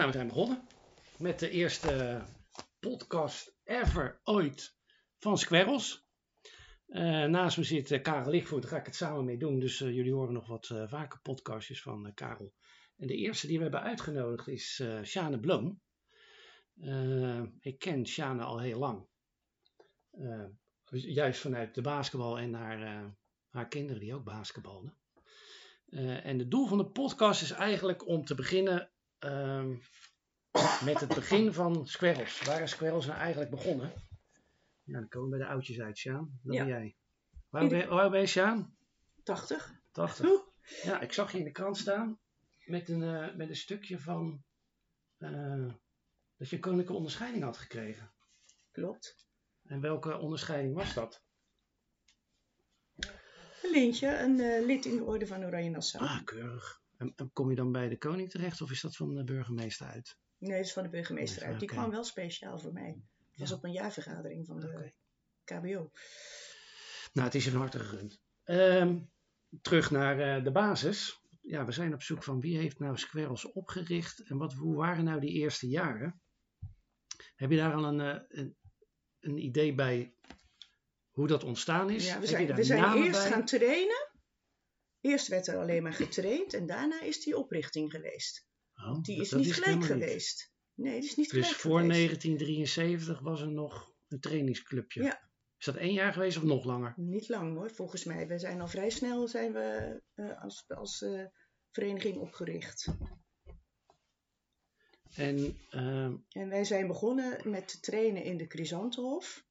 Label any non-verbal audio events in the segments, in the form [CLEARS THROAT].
We zijn begonnen met de eerste podcast ever ooit van Squirrels. Eh, naast me zit uh, Karel Lichtvoort, daar ga ik het samen mee doen. Dus uh, jullie horen nog wat vaker podcastjes van Karel. En de eerste die we hebben uitgenodigd is Sjane Bloem. ik ken Sjane al heel lang. juist vanuit de basketbal en haar, haar kinderen die ook basketballen. en het doel van de podcast is eigenlijk om te beginnen Ehm, met het begin van Squirrels. Waar is Squirrels nou eigenlijk begonnen? Ja, dan komen we bij de oudjes uit, Sjaan. Dat ja. ben jij. Waar ben, waar ben je, Sjaan? 80. 80. Ja, ik zag je in de krant staan met een, uh, met een stukje van uh, dat je een koninklijke onderscheiding had gekregen. Klopt. En welke onderscheiding was dat? Een lintje, een uh, lid in de orde van Oranje Nassau. Ah, keurig. En kom je dan bij de koning terecht of is dat van de burgemeester uit? Nee, dat is van de burgemeester uit. Die kwam wel speciaal voor mij. Het was op een jaarvergadering van de KBO. Nou, het is een harte gegund. Um, terug naar uh, de basis. Ja, we zijn op zoek van wie heeft nou Squirrels opgericht en wat, hoe waren nou die eerste jaren? Heb je daar al een, uh, een, een idee bij hoe dat ontstaan is? Ja, we zijn, we zijn eerst bij? gaan trainen Eerst werd er alleen maar getraind en daarna is die oprichting geweest. Oh, die is niet gelijk geweest. Nee, die is niet dus gelijk voor 1973 was er nog een trainingsclubje. Ja. Is dat één jaar geweest of nog langer? Niet lang hoor, volgens mij. We zijn al vrij snel zijn we, uh, als, als uh, vereniging opgericht. En, uh, en wij zijn begonnen met te trainen in de Chrysantenhof.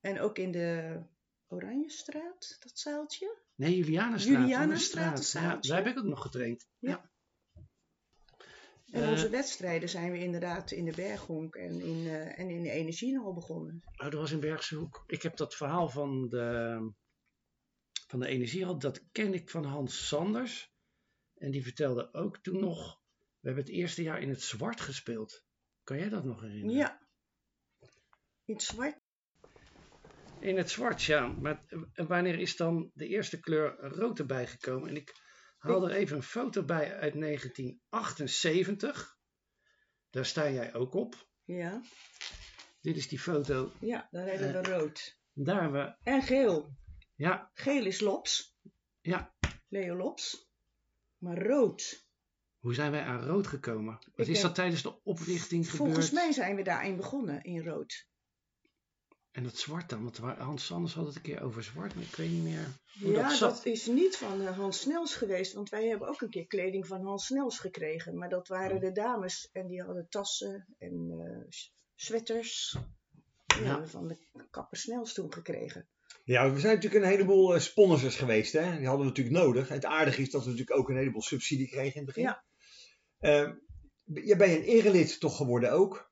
En ook in de Oranjestraat, dat zaaltje. Nee, Julianenstraat. Julianenstraat, ja, daar heb ik ook nog getraind. Ja. En onze uh, wedstrijden zijn we inderdaad in de Berghonk en in, uh, en in de Energiehal begonnen. Oh, dat was in Bergshoek. Ik heb dat verhaal van de, van de Energiehal, dat ken ik van Hans Sanders. En die vertelde ook toen nog, we hebben het eerste jaar in het zwart gespeeld. Kan jij dat nog herinneren? Ja. In het zwart in het zwart, ja. Maar wanneer is dan de eerste kleur rood erbij gekomen? En ik haal er even een foto bij uit 1978. Daar sta jij ook op. Ja. Dit is die foto. Ja, daar hebben we uh, rood. Daar hebben we... En geel. Ja. Geel is Lops. Ja. Leo Lops. Maar rood. Hoe zijn wij aan rood gekomen? Wat is dat tijdens de oprichting volgens gebeurd? Volgens mij zijn we daarin begonnen, in rood. En dat zwart dan? Want Hans Sanders had het een keer over zwart, maar ik weet niet meer hoe ja, dat zat. dat is niet van eh, Hans Snels geweest. Want wij hebben ook een keer kleding van Hans Snels gekregen. Maar dat waren oh. de dames. En die hadden tassen en uh, sweaters. Die ja. van de kapper Snels toen gekregen. Ja, we zijn natuurlijk een heleboel uh, sponsors geweest. Hè? Die hadden we natuurlijk nodig. Het aardige is dat we natuurlijk ook een heleboel subsidie kregen in het begin. Ja. Uh, je bent een erelid toch geworden ook?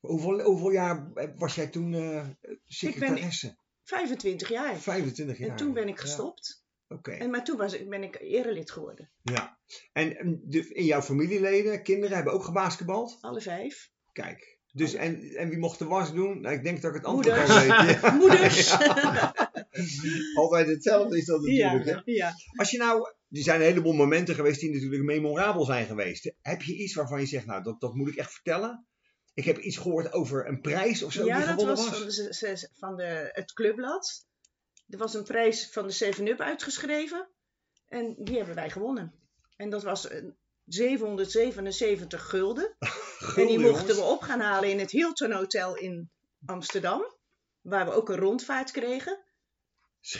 Hoeveel, hoeveel jaar was jij toen uh, secretaresse? Ik ben 25 jaar. 25 jaar. En toen ben ik gestopt. Ja. Oké. En Maar toen was ik, ben ik erelid geworden. Ja. En de, in jouw familieleden, kinderen, hebben ook gebasketbald? Alle vijf. Kijk. Dus, en, en wie mocht de was doen? Nou, ik denk dat ik het antwoord al weet. Ja. [LAUGHS] [LAUGHS] Moeders. Altijd hetzelfde is dat natuurlijk. Ja, ja. Als je nou, er zijn een heleboel momenten geweest die natuurlijk memorabel zijn geweest. Heb je iets waarvan je zegt, nou, dat, dat moet ik echt vertellen? Ik heb iets gehoord over een prijs of zo ja, die gewonnen was. Ja, dat was van, de, het clubblad. Er was een prijs van de 7-Up uitgeschreven. En die hebben wij gewonnen. En dat was 777 gulden. [LAUGHS] en die mochten we op gaan halen in het Hilton Hotel in Amsterdam. Waar we ook een rondvaart kregen.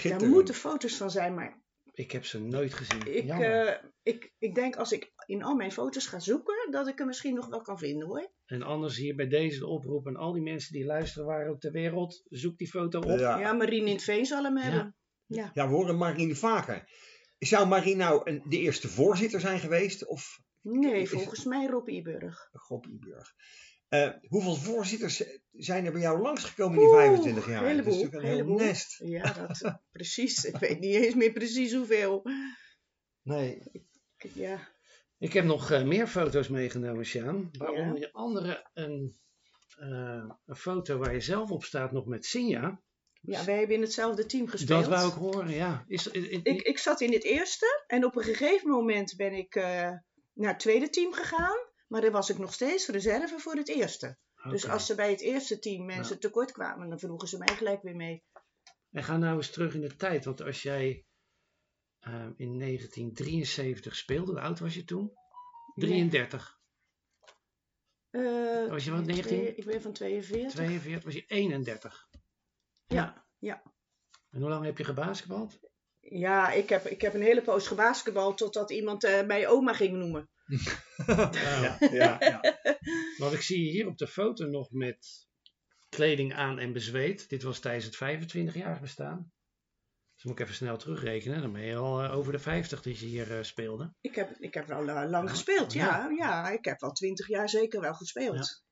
Daar moeten foto's van zijn, maar ik heb ze nooit gezien. Ik, uh, ik, ik denk als ik in al mijn foto's ga zoeken, dat ik er misschien nog wel kan vinden hoor. En anders hier bij deze oproep en al die mensen die luisteren waren ook ter wereld, zoek die foto op. Ja, ja Marien in het Veen zal hem hebben. Ja, ja. we horen Marien vaker. Zou Marien nou een, de eerste voorzitter zijn geweest? Of nee, volgens mij Rob Iburg. Rob Iburg. Uh, hoeveel voorzitters zijn er bij jou langsgekomen in die 25 jaar? Heleboel, dat is natuurlijk een heleboel. heel nest. Ja, dat, [LAUGHS] precies. Ik weet niet eens meer precies hoeveel. Nee. Ik, ja. Ik heb nog uh, meer foto's meegenomen, Sjaan. Waaronder ja. andere een, uh, een foto waar je zelf op staat, nog met Sinja. Ja, wij hebben in hetzelfde team gespeeld. Dat wou ik horen, ja. Is, is, is, ik, ik zat in het eerste en op een gegeven moment ben ik naar het tweede team gegaan. Maar dan was ik nog steeds reserve voor het eerste. Dus als ze bij het eerste team mensen tekort kwamen, dan vroegen ze mij gelijk weer mee. En ga nou eens terug in de tijd. Want als jij eh, in 1973 speelde, hoe oud was je toen? 33. Eh, Was je wat, twee- 19? Ik ben van 42. 42 was je 31. Ja, ja. En hoe lang heb je gebasketbald? Ja, ik heb, ik heb een hele poos gebasketbald totdat iemand eh, mij oma ging noemen. [LAUGHS] Ja, ja, ja. [LAUGHS] Want ik zie je hier op de foto nog met kleding aan en bezweet. Dit was tijdens het 25-jarig bestaan. Dus moet ik even snel terugrekenen. Dan ben je al eh, over de 50 die je hier eh, speelde. Ik heb, ik heb wel eh, lang Ja. gespeeld, ja, ja. Ik heb al twintig jaar zeker wel gespeeld.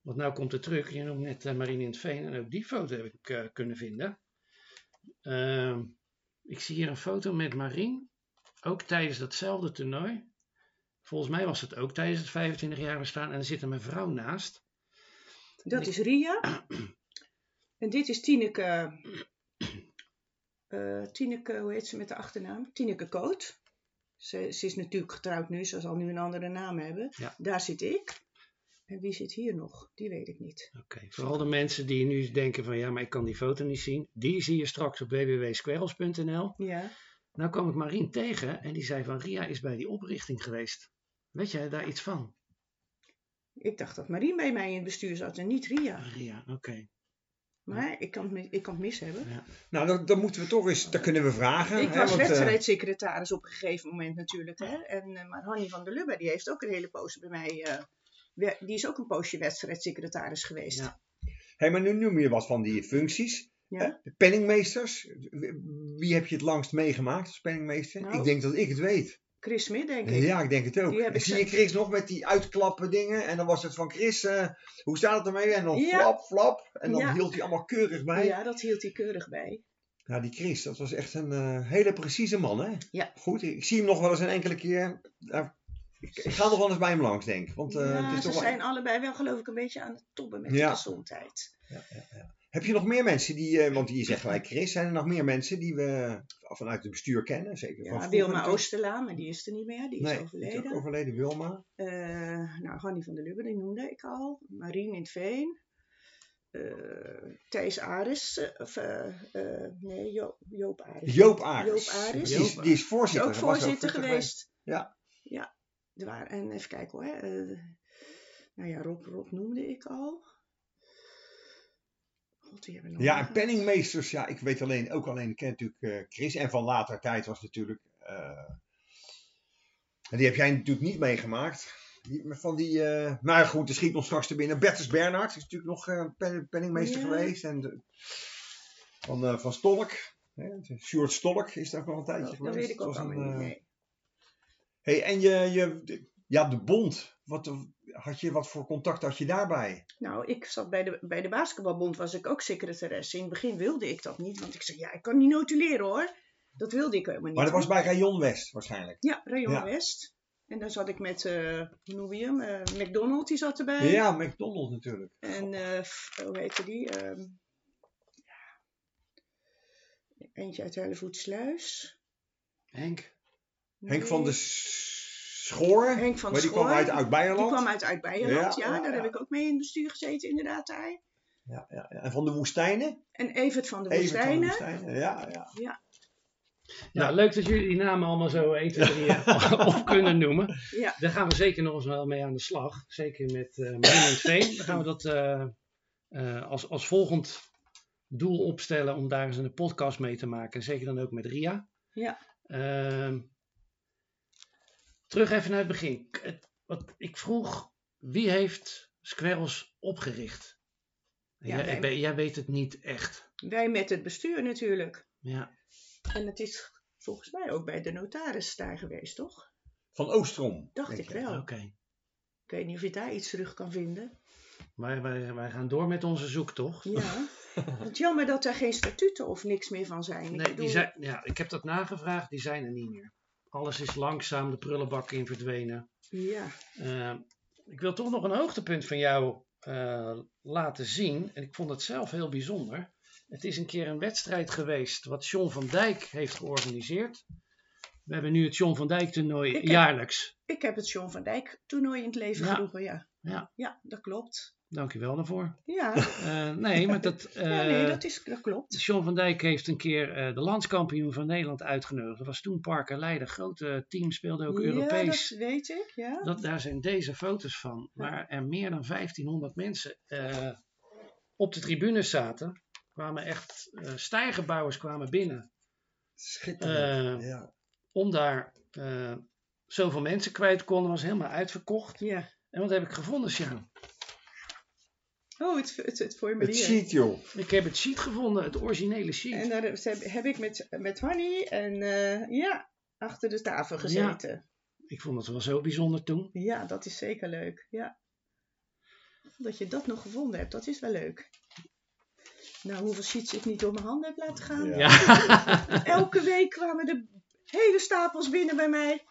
Want nou komt het terug. Je noemt net Marine in het Veen. En ook die foto heb ik kunnen vinden. Ehm, ik zie hier een foto met Marine. Ook tijdens datzelfde toernooi. Volgens mij was het ook tijdens het 25 jaar bestaan. En er zit een mevrouw naast. Dat is Ria. [CLEARS THROAT] en dit is Tineke. Eh Tineke, hoe heet ze met de achternaam? Tineke Koot. Ze, ze is natuurlijk getrouwd nu, ze zal nu een andere naam hebben. Ja. Daar zit ik. En wie zit hier nog? Die weet ik niet. Oké, vooral de mensen die nu denken van ja, maar ik kan die foto niet zien. Die zie je straks op www.squirrels.nl. Ja. Nou kwam ik Marien tegen en die zei van Ria is bij die oprichting geweest. Weet jij daar iets van? Ik dacht dat Marie bij mij in het bestuur zat en niet Ria. Ria, oké. Maar ik kan het, ik kan het mis hebben. Nou, dan, dan moeten we toch eens, dat kunnen we vragen. Ik hè, was eh, wedstrijdsecretaris op een gegeven moment natuurlijk. Hè? En, eh, maar Hanny van der Lubbe, die heeft ook een hele poos bij mij... eh, die is ook een poosje wedstrijdsecretaris geweest. Ja. Hé, maar nu noem je wat van die functies. Ja. De penningmeesters. Wie heb je het langst meegemaakt als penningmeester? Nou. Ik denk dat ik het weet. Chris Smit, denk ik. Ja, ik denk het ook. Die heb En ik zie je Chris nog met die uitklappen dingen? En dan was het van Chris, eh, hoe staat het ermee? En dan Ja. flap, flap. En dan Ja. hield hij allemaal keurig bij. Ja, dat hield hij keurig bij. Nou, die Chris, dat was echt een eh, hele precieze man, hè? Ja. Goed, ik zie hem nog wel eens een enkele keer. Ik, ik ga nog wel eens bij hem langs, denk ik. Want, eh, ja, het is ze toch wel- zijn allebei wel geloof ik een beetje aan het tobben met Ja. de gezondheid. Heb je nog meer mensen die, eh, want je zegt gelijk Chris, zijn er nog meer mensen die we vanuit het bestuur kennen? Zeker van Ja, Wilma. Oosterlaan, maar die is er niet meer. Die is Nee, die is overleden. ook overleden, Wilma. Eh, nou, Hanny van der Lubbe, die noemde ik al. Marien in het Veen. Eh, Thijs Aris. Of, nee, Jo- Joop Aris. Joop Aris. Joop Aris. Die is, die is voorzitter. ook voorzitter geweest. Ja. Ja. Er waren, en even kijken hoor. hè, nou ja, Rob, Rob noemde ik al. God, die hebben nog Ja, en penningmeesters, ja, ik weet alleen, ook alleen, ik ken natuurlijk eh, Chris. En van later tijd was natuurlijk, eh, en die heb jij natuurlijk niet meegemaakt. Die, van die, eh, maar goed, er schiet nog straks te binnen. Bertus Bernhard is natuurlijk nog eh, pen- penningmeester Ja. geweest. En de- van, eh, van Stolk, Sjoerd Stolk is daar ook nog een tijdje Dat, geweest. dat weet ik ook een, niet. eh, Nee. Hey, en je, je, ja, de bond, wat, had je, wat voor contact had je daarbij? Nou, ik zat bij de, bij de basketbalbond, was ik ook secretaresse. In het begin wilde ik dat niet, want ik zei, ja, ik kan niet notuleren hoor. Dat wilde ik helemaal niet. Maar dat was bij Rayon West waarschijnlijk. Ja, Rayon Ja. West. En dan zat ik met, eh hoe noem je hem? Eh, McDonald, die zat erbij. Ja, McDonald's natuurlijk. En eh, hoe heette die? Ehm. Eentje uit Hellevoetsluis. Henk? Henk van de Schoor. Henk van maar die Schoor. kwam uit Oud-Beierland. Die kwam uit Uit-Beierland, Ja, ja, ja, Daar ja. heb ik ook mee in het bestuur gezeten, inderdaad. Daar. Ja, ja, ja. En van de Woestijnen. En Evert van de Evert van de Woestijnen. Woestijnen. Ja, ja. Nou, leuk dat jullie die namen allemaal zo 1, 2, 3 eh, op kunnen noemen. Ja. Daar gaan we zeker nog eens wel mee aan de slag. Zeker met uh, Marine en Veen. Dan gaan we dat eh, eh, als, als volgend doel opstellen om daar eens een podcast mee te maken. Zeker dan ook met Ria. Ja. Ehm, terug even naar het begin. Het- wat ik vroeg, wie heeft Squirrels opgericht? Ja, jij, wij- ben- jij weet het niet echt. Wij met het bestuur natuurlijk. Ja. En het is volgens mij ook bij de notaris daar geweest, toch? Van Oostrom. Dacht ik wel. Oké. Ik weet niet of je daar iets terug kan vinden. Maar wij, wij gaan door met onze zoektocht. Ja. [LAUGHS] Want jammer dat er geen statuten of niks meer van zijn. Ik Nee, die zijn, ja, ik heb dat nagevraagd, die zijn er niet meer. Alles is langzaam de prullenbak in verdwenen. Ja. Eh, ik wil toch nog een hoogtepunt van jou eh, laten zien. En ik vond het zelf heel bijzonder. Het is een keer een wedstrijd geweest wat John van Dijk heeft georganiseerd. We hebben nu het John van Dijk toernooi Ik heb- jaarlijks. Ik heb het John van Dijk toernooi in het leven Ja. geroepen, ja. Ja. Ja, dat klopt. Dank u wel daarvoor. Ja, Eh, nee, maar dat, [LAUGHS] ja nee, eh, dat, is, dat klopt. John van Dijk heeft een keer eh, de landskampioen van Nederland uitgenodigd. Dat was toen Parker Leiden. Grote team speelde ook Ja, Europees. dat weet ik, ja. Dat, daar zijn deze foto's van. Waar er meer dan 1500 mensen eh, op de tribunes zaten. Kwamen echt eh stijgerbouwers kwamen binnen. Schitterend. Ja. Om daar eh, zoveel mensen kwijt te konden. Was helemaal uitverkocht. ja. En wat heb ik gevonden, Sjaan? Oh, het, het, het formulier. Het sheet, joh. Ik heb het sheet gevonden. Het originele sheet. En daar heb, ik met, met Hanny en eh, ja, achter de tafel gezeten. Ik vond het wel zo bijzonder toen. Ja. dat is zeker leuk. Ja. Dat je dat nog gevonden hebt, dat is wel leuk. Nou, hoeveel sheets ik niet door mijn handen heb laten gaan. Ja. Ja. Elke week kwamen de hele stapels binnen bij mij.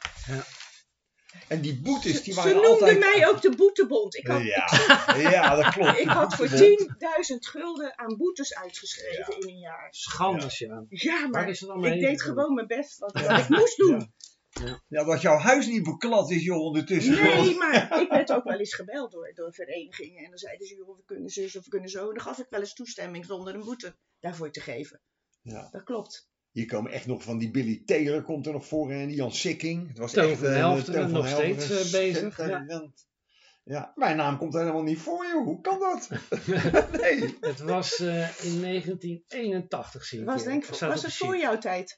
En die boetes, die Ze waren noemden altijd... mij ook de boetebond. Ik had, Ja, [LAUGHS] ja, dat klopt. ik had voor 10.000 gulden aan boetes uitgeschreven in een jaar. Schande. Ja, Waar maar is het allemaal ik deed gewoon mijn best wat, wat ik moest doen. Ja, dat jouw huis niet beklad is, joh, ondertussen. Nee, maar ik werd ook wel eens gebeld door, door verenigingen. En dan zeiden ze, joh, we kunnen zus of we kunnen zo. En dan gaf ik wel eens toestemming zonder een boete daarvoor te geven. Ja. Dat klopt. Hier komen echt nog van die Billy Taylor komt er nog voor en die Jan Sikking. Het was Toon echt van eh, van nog steeds, eh, bezig. Ja. mijn naam komt er helemaal niet voor, joh. Hoe kan dat? [LAUGHS] nee. Het was eh, in 1981, zie ik Was, denk, was het de voor jouw tijd?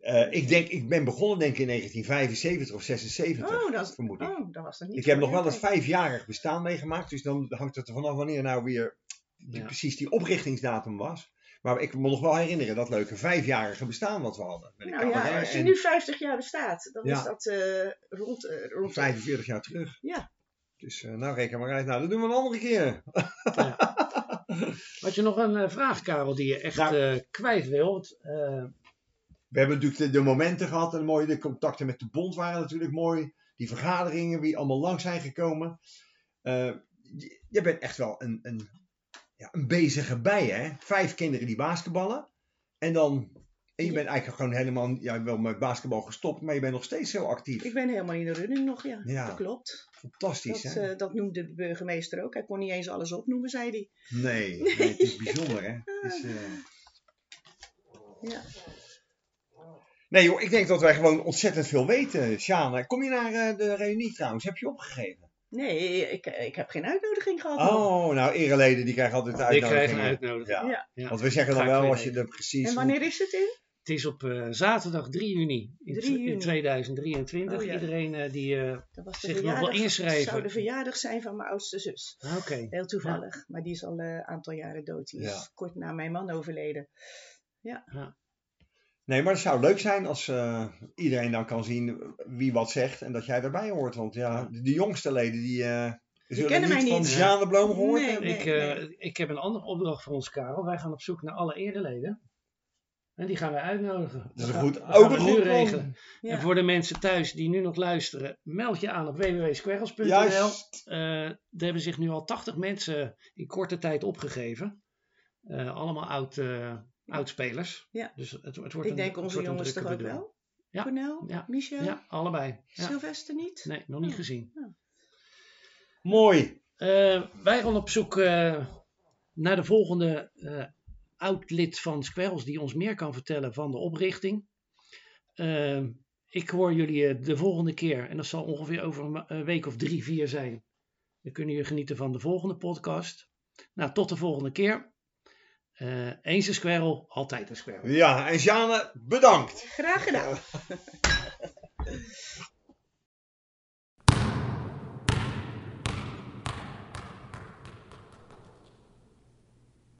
Eh, ik denk, ik ben begonnen denk ik in 1975 of 76, Oh, dat, vermoed ik. oh, dat was niet ik heb nog wel het vijfjarig bestaan meegemaakt, dus dan hangt het er vanaf wanneer nou weer die- Ja. precies die oprichtingsdatum was. Maar ik me nog wel herinneren dat leuke vijfjarige bestaan wat we hadden. Met Nou ja, als je en nu 50 jaar bestaat, dan Ja. is dat eh, rond, eh, rond 45 jaar terug. Ja. Dus eh, nou reken maar uit. Nou, dat doen we een andere keer. [LAUGHS] Had je nog een vraag, Karel, die je echt Nou. kwijt wilt? We hebben natuurlijk de, de momenten gehad en mooi, de contacten met de bond waren natuurlijk mooi. Die vergaderingen, wie allemaal lang zijn gekomen. Je, je bent echt wel een, een, ja, een bezige bij, hè? Vijf kinderen die basketballen. En dan, en je bent eigenlijk gewoon helemaal, ja, wel met basketbal gestopt, maar je bent nog steeds heel actief. Ik ben helemaal in de running nog, ja. Ja. Dat klopt. Fantastisch, Dat, hè? eh, dat noemde de burgemeester ook. Hij kon niet eens alles opnoemen, zei hij. nee, nee, het is bijzonder, hè? Het is, eh, Ja. Nee joh, ik denk dat wij gewoon ontzettend veel weten, Sjaan. Kom je naar eh, de reunie trouwens? Heb je opgegeven? Nee, ik, ik heb geen uitnodiging gehad. nog. Oh, nou ereleden die krijgen altijd de ik uitnodiging. krijg een uitnodiging. Ja. Ja. Ja. Want we zeggen dan wel als je er precies... En wanneer is het in? Het is op eh, zaterdag 3 juni in, 3 in juni. 2023. Oh, ja. Iedereen eh, die... eh, Dat was de Zich nog wel verjaardag, inschrijven. zou de verjaardag zijn van mijn oudste zus. ah, Oké. Heel toevallig. Maar die is al een aantal jaren dood. Die is Ja. kort na mijn man overleden. Nee, maar het zou leuk zijn als eh, iedereen dan kan zien wie wat zegt en dat jij erbij hoort. Want ja, de, de jongste leden die... eh zullen kennen mij niet van niet. De Bloem gehoord Nee. Ik, eh, ik heb een andere opdracht voor ons, Karel. Wij gaan op zoek naar alle ereleden. En die gaan wij uitnodigen. Dat is een goed, ook een goed regelen. Ja. En voor de mensen thuis die nu nog luisteren, meld je aan op www.squirrels.nl. Juist. Eh, er hebben zich nu al 80 mensen in korte tijd opgegeven. Eh, allemaal oud, eh, oudspelers. Ja. Dus het, het wordt Ik een, denk het onze wordt een jongens toch drukke ook wel? Ja. Cornel? Ja. Michel? Ja, allebei. Ja. Sylvester niet? Nee, nog niet Oh. gezien. Mooi. Eh, wij gaan op zoek eh, naar de volgende eh oud-lid van Squirrels die ons meer kan vertellen van de oprichting. Ik hoor jullie de volgende keer, en dat zal ongeveer over een een week of drie, vier zijn. Dan kunnen jullie genieten van de volgende podcast. Nou, tot de volgende keer. Eh, eens een squirrel, altijd een squirrel. Ja, en Sjane, bedankt. Graag gedaan. [LAUGHS]